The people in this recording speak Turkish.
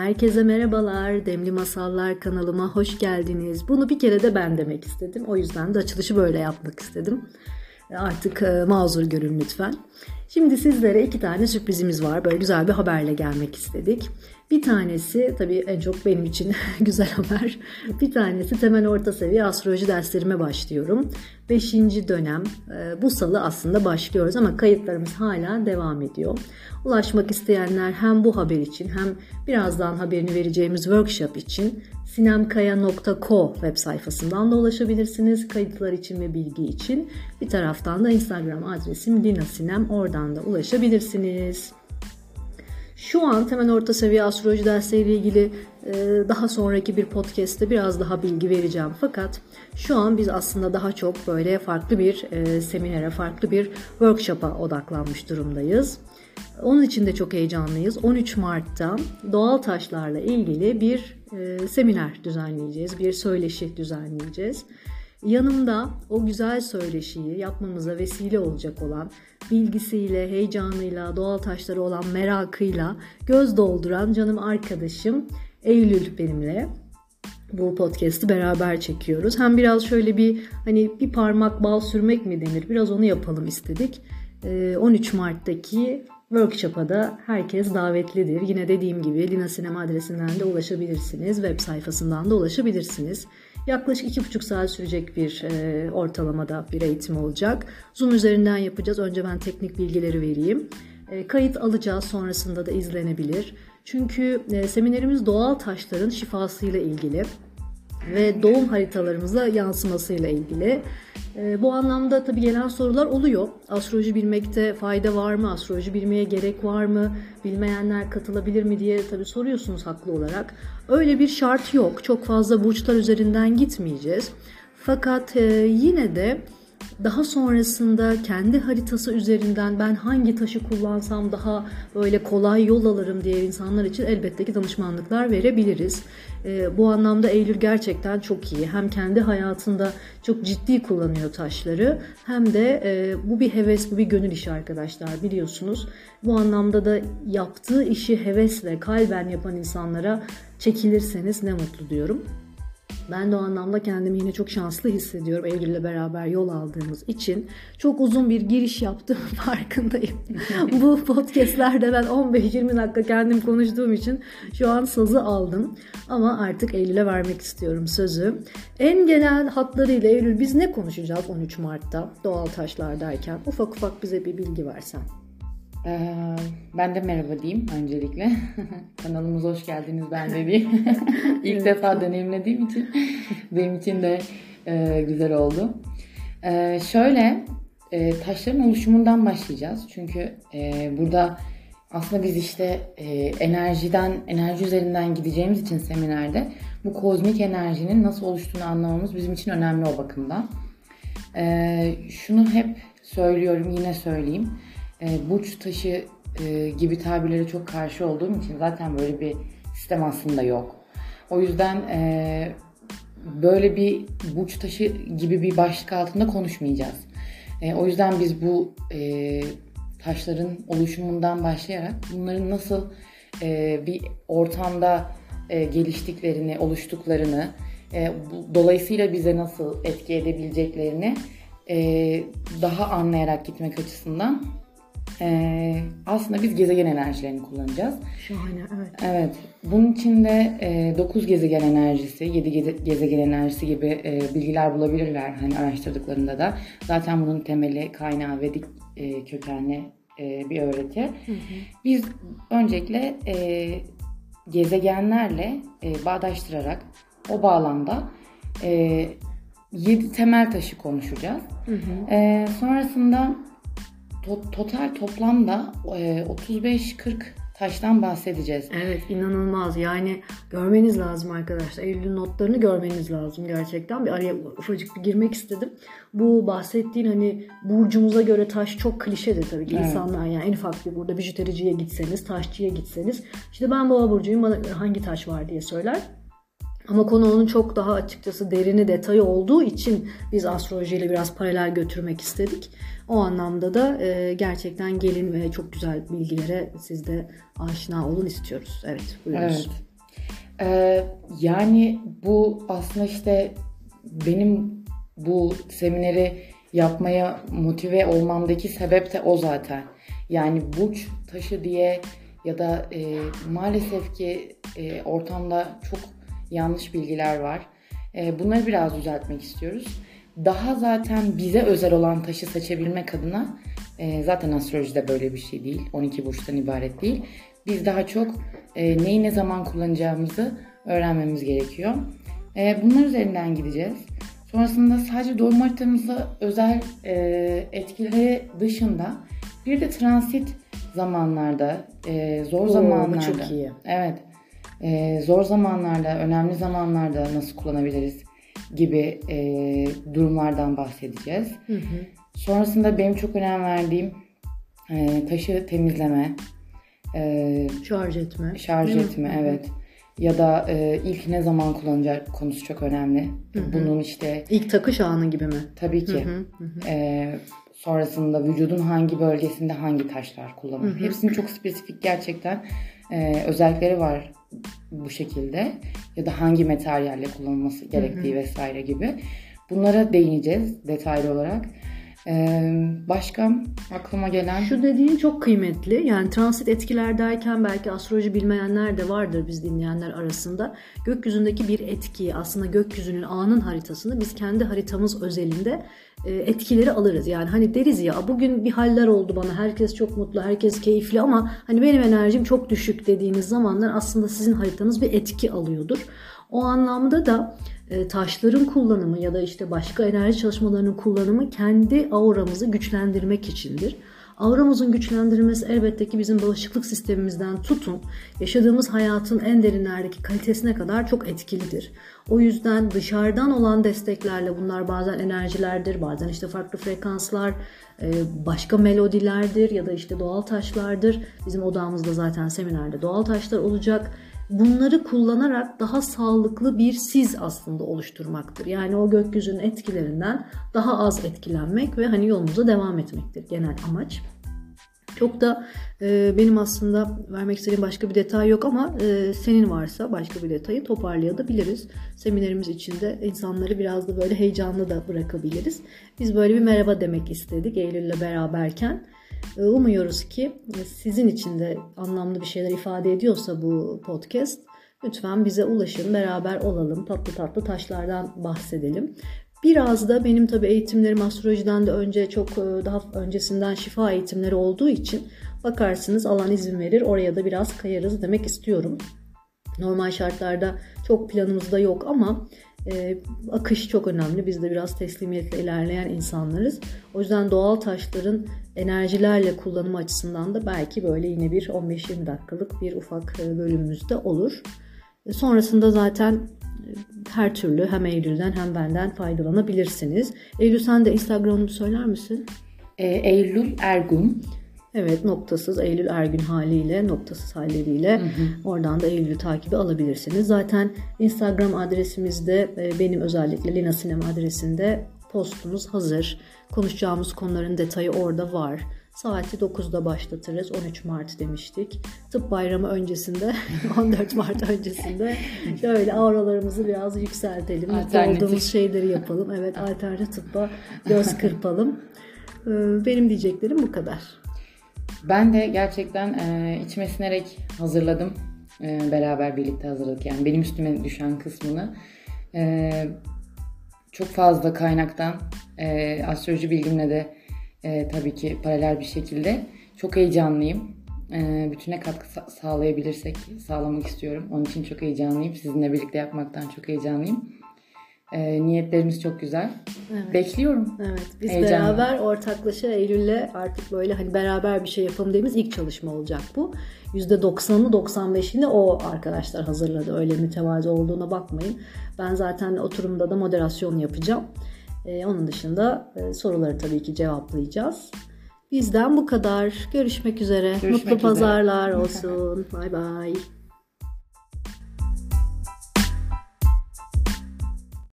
Herkese merhabalar. Demli Masallar kanalıma hoş geldiniz. Bunu bir kere de ben demek istedim. O yüzden de açılışı böyle yapmak istedim. Artık e, mazur görün lütfen. Şimdi sizlere iki tane sürprizimiz var. Böyle güzel bir haberle gelmek istedik. Bir tanesi tabii en çok benim için güzel haber. Bir tanesi temel orta seviye astroloji derslerime başlıyorum. Beşinci dönem e, bu salı aslında başlıyoruz ama kayıtlarımız hala devam ediyor. Ulaşmak isteyenler hem bu haber için hem birazdan haberini vereceğimiz workshop için sinemkaya.co web sayfasından da ulaşabilirsiniz. Kayıtlar için ve bilgi için. Bir taraftan da Instagram adresim dinasinem oradan da ulaşabilirsiniz. Şu an temel orta seviye astroloji dersleriyle ilgili e, daha sonraki bir podcast'te biraz daha bilgi vereceğim. Fakat şu an biz aslında daha çok böyle farklı bir e, seminere, farklı bir workshop'a odaklanmış durumdayız. Onun için de çok heyecanlıyız. 13 Mart'ta doğal taşlarla ilgili bir e, seminer düzenleyeceğiz, bir söyleşi düzenleyeceğiz. Yanımda o güzel söyleşiyi yapmamıza vesile olacak olan bilgisiyle, heyecanıyla, doğal taşları olan merakıyla göz dolduran canım arkadaşım Eylül benimle bu podcast'i beraber çekiyoruz. Hem biraz şöyle bir hani bir parmak bal sürmek mi denir? Biraz onu yapalım istedik. 13 Mart'taki Workshop'a da herkes davetlidir. Yine dediğim gibi Lina Sinema adresinden de ulaşabilirsiniz. Web sayfasından da ulaşabilirsiniz. Yaklaşık iki buçuk saat sürecek bir e, ortalamada bir eğitim olacak. Zoom üzerinden yapacağız. Önce ben teknik bilgileri vereyim. E, kayıt alacağız sonrasında da izlenebilir. Çünkü e, seminerimiz doğal taşların şifasıyla ilgili ve doğum haritalarımıza yansımasıyla ilgili. E, bu anlamda tabii gelen sorular oluyor. Astroloji bilmekte fayda var mı? Astroloji bilmeye gerek var mı? Bilmeyenler katılabilir mi diye tabii soruyorsunuz haklı olarak. Öyle bir şart yok. Çok fazla burçlar üzerinden gitmeyeceğiz. Fakat e, yine de daha sonrasında kendi haritası üzerinden ben hangi taşı kullansam daha böyle kolay yol alırım diye insanlar için elbette ki danışmanlıklar verebiliriz. E, bu anlamda Eylül gerçekten çok iyi. Hem kendi hayatında çok ciddi kullanıyor taşları hem de e, bu bir heves, bu bir gönül işi arkadaşlar biliyorsunuz. Bu anlamda da yaptığı işi hevesle, kalben yapan insanlara çekilirseniz ne mutlu diyorum. Ben de o anlamda kendimi yine çok şanslı hissediyorum Eylül'le beraber yol aldığımız için. Çok uzun bir giriş yaptım farkındayım. Bu podcastlerde ben 15-20 dakika kendim konuştuğum için şu an sazı aldım. Ama artık Eylül'e vermek istiyorum sözü. En genel hatlarıyla Eylül biz ne konuşacağız 13 Mart'ta doğal taşlar derken? Ufak ufak bize bir bilgi versen. Ee, ben de merhaba diyeyim öncelikle. Kanalımıza hoş geldiniz ben de bir. İlk defa deneyimlediğim için benim için de e, güzel oldu. E, şöyle e, taşların oluşumundan başlayacağız. Çünkü e, burada aslında biz işte e, enerjiden, enerji üzerinden gideceğimiz için seminerde bu kozmik enerjinin nasıl oluştuğunu anlamamız bizim için önemli o bakımdan. E, şunu hep söylüyorum, yine söyleyeyim e, burç taşı e, gibi tabirlere çok karşı olduğum için zaten böyle bir sistem aslında yok. O yüzden e, böyle bir burç taşı gibi bir başlık altında konuşmayacağız. E, o yüzden biz bu e, taşların oluşumundan başlayarak bunların nasıl e, bir ortamda e, geliştiklerini, oluştuklarını, e, bu, dolayısıyla bize nasıl etki edebileceklerini e, daha anlayarak gitmek açısından ee, aslında biz gezegen enerjilerini kullanacağız. Şahane, evet. Evet. Bunun içinde e, 9 gezegen enerjisi, 7 geze, gezegen enerjisi gibi e, bilgiler bulabilirler hani araştırdıklarında da. Zaten bunun temeli, kaynağı Vedik e, kökenli e, bir öğreti. Hı hı. Biz öncelikle e, gezegenlerle e, bağdaştırarak o bağlamda e, 7 temel taşı konuşacağız. Hı hı. E, sonrasında to- total toplamda e, 35-40 taştan bahsedeceğiz. Evet inanılmaz yani görmeniz lazım arkadaşlar. Eylül notlarını görmeniz lazım gerçekten. Bir araya ufacık bir girmek istedim. Bu bahsettiğin hani burcumuza göre taş çok klişedir tabii ki. Evet. İnsanlar yani en ufak bir burada bijutericiye gitseniz, taşçıya gitseniz işte ben boğa burcuyum bana hangi taş var diye söyler. Ama konu onun çok daha açıkçası derini detayı olduğu için biz astrolojiyle biraz paralel götürmek istedik. O anlamda da e, gerçekten gelin ve çok güzel bilgilere siz de aşina olun istiyoruz. Evet buyurunuz. Evet. Ee, yani bu aslında işte benim bu semineri yapmaya motive olmamdaki sebep de o zaten. Yani burç taşı diye ya da e, maalesef ki e, ortamda çok yanlış bilgiler var. E, bunları biraz düzeltmek istiyoruz. Daha zaten bize özel olan taşı seçebilmek adına e, zaten astrolojide böyle bir şey değil. 12 burçtan ibaret değil. Biz daha çok e, neyi ne zaman kullanacağımızı öğrenmemiz gerekiyor. E, bunlar üzerinden gideceğiz. Sonrasında sadece doğum haritamızda özel e, etkileri dışında bir de transit zamanlarda, e, zor Oo, zamanlarda. bu çok iyi. Evet. E, zor zamanlarda, önemli zamanlarda nasıl kullanabiliriz gibi e, durumlardan bahsedeceğiz. Hı hı. Sonrasında benim çok önem verdiğim e, taşı temizleme, e, Şarj etme. şarj Değil mi? etme, Hı hı. evet. Ya da e, ilk ne zaman kullanacak konusu çok önemli. Bunun işte İlk takış anı gibi mi? tabii ki Hı hı hı. e, sonrasında vücudun hangi bölgesinde hangi taşlar kullanılır. Hepsinin çok spesifik gerçekten e, özellikleri var bu şekilde. Ya da hangi materyalle kullanılması gerektiği vesaire gibi. Bunlara değineceğiz detaylı olarak. E, başka aklıma gelen... Şu dediğin çok kıymetli. Yani transit etkiler derken belki astroloji bilmeyenler de vardır biz dinleyenler arasında. Gökyüzündeki bir etkiyi aslında gökyüzünün anın haritasını biz kendi haritamız özelinde e, etkileri alırız. Yani hani deriz ya bugün bir haller oldu bana herkes çok mutlu herkes keyifli ama hani benim enerjim çok düşük dediğiniz zamanlar aslında sizin haritanız bir etki alıyordur. O anlamda da e, taşların kullanımı ya da işte başka enerji çalışmalarının kullanımı kendi auramızı güçlendirmek içindir. Auramızın güçlendirilmesi elbette ki bizim bağışıklık sistemimizden tutun, yaşadığımız hayatın en derinlerdeki kalitesine kadar çok etkilidir. O yüzden dışarıdan olan desteklerle bunlar bazen enerjilerdir, bazen işte farklı frekanslar, e, başka melodilerdir ya da işte doğal taşlardır. Bizim odamızda zaten seminerde doğal taşlar olacak bunları kullanarak daha sağlıklı bir siz aslında oluşturmaktır. Yani o gökyüzünün etkilerinden daha az etkilenmek ve hani yolumuza devam etmektir genel amaç. Çok da e, benim aslında vermek istediğim başka bir detay yok ama e, senin varsa başka bir detayı toparlayabiliriz. Seminerimiz içinde insanları biraz da böyle heyecanlı da bırakabiliriz. Biz böyle bir merhaba demek istedik Eylül'le beraberken. E, Umuyoruz ki sizin için de anlamlı bir şeyler ifade ediyorsa bu podcast lütfen bize ulaşın, beraber olalım, tatlı tatlı taşlardan bahsedelim. Biraz da benim tabii eğitimlerim astrolojiden de önce çok e, daha öncesinden şifa eğitimleri olduğu için bakarsınız alan izin verir oraya da biraz kayarız demek istiyorum. Normal şartlarda çok planımızda yok ama e, akış çok önemli. Biz de biraz teslimiyetle ilerleyen insanlarız. O yüzden doğal taşların enerjilerle kullanımı açısından da belki böyle yine bir 15-20 dakikalık bir ufak e, bölümümüz de olur. E, sonrasında zaten e, her türlü hem Eylül'den hem benden faydalanabilirsiniz. Eylül sen de Instagram'ını söyler misin? E, Eylül Ergun. Evet noktasız Eylül Ergün haliyle noktasız halleriyle oradan da Eylül'ü takibi alabilirsiniz. Zaten Instagram adresimizde e, benim özellikle Lina Sinem adresinde postumuz hazır. Konuşacağımız konuların detayı orada var. Saati 9'da başlatırız. 13 Mart demiştik. Tıp bayramı öncesinde, 14 Mart öncesinde şöyle auralarımızı biraz yükseltelim. Mutlu olduğumuz şeyleri yapalım. Evet alternatif tıbba göz kırpalım. Ee, Benim diyeceklerim bu kadar. Ben de gerçekten e, içime sinerek hazırladım. E, beraber birlikte hazırladık. Yani benim üstüme düşen kısmını. E, çok fazla kaynaktan e, astroloji bilgimle de e, tabii ki paralel bir şekilde çok heyecanlıyım. E, bütüne katkı sa- sağlayabilirsek sağlamak istiyorum. Onun için çok heyecanlıyım. Sizinle birlikte yapmaktan çok heyecanlıyım. E, niyetlerimiz çok güzel. Evet. Bekliyorum. Evet, biz Heyecanlı. beraber ortaklaşa Eylül'le artık böyle hani beraber bir şey yapalım dediğimiz ilk çalışma olacak bu. %90'ını 95'ini o arkadaşlar hazırladı. Öyle mütevazı olduğuna bakmayın. Ben zaten oturumda da moderasyon yapacağım. Ee, onun dışında e, soruları tabii ki cevaplayacağız. Bizden bu kadar. Görüşmek üzere. Görüşmek Mutlu üzere. pazarlar olsun. Bay bay.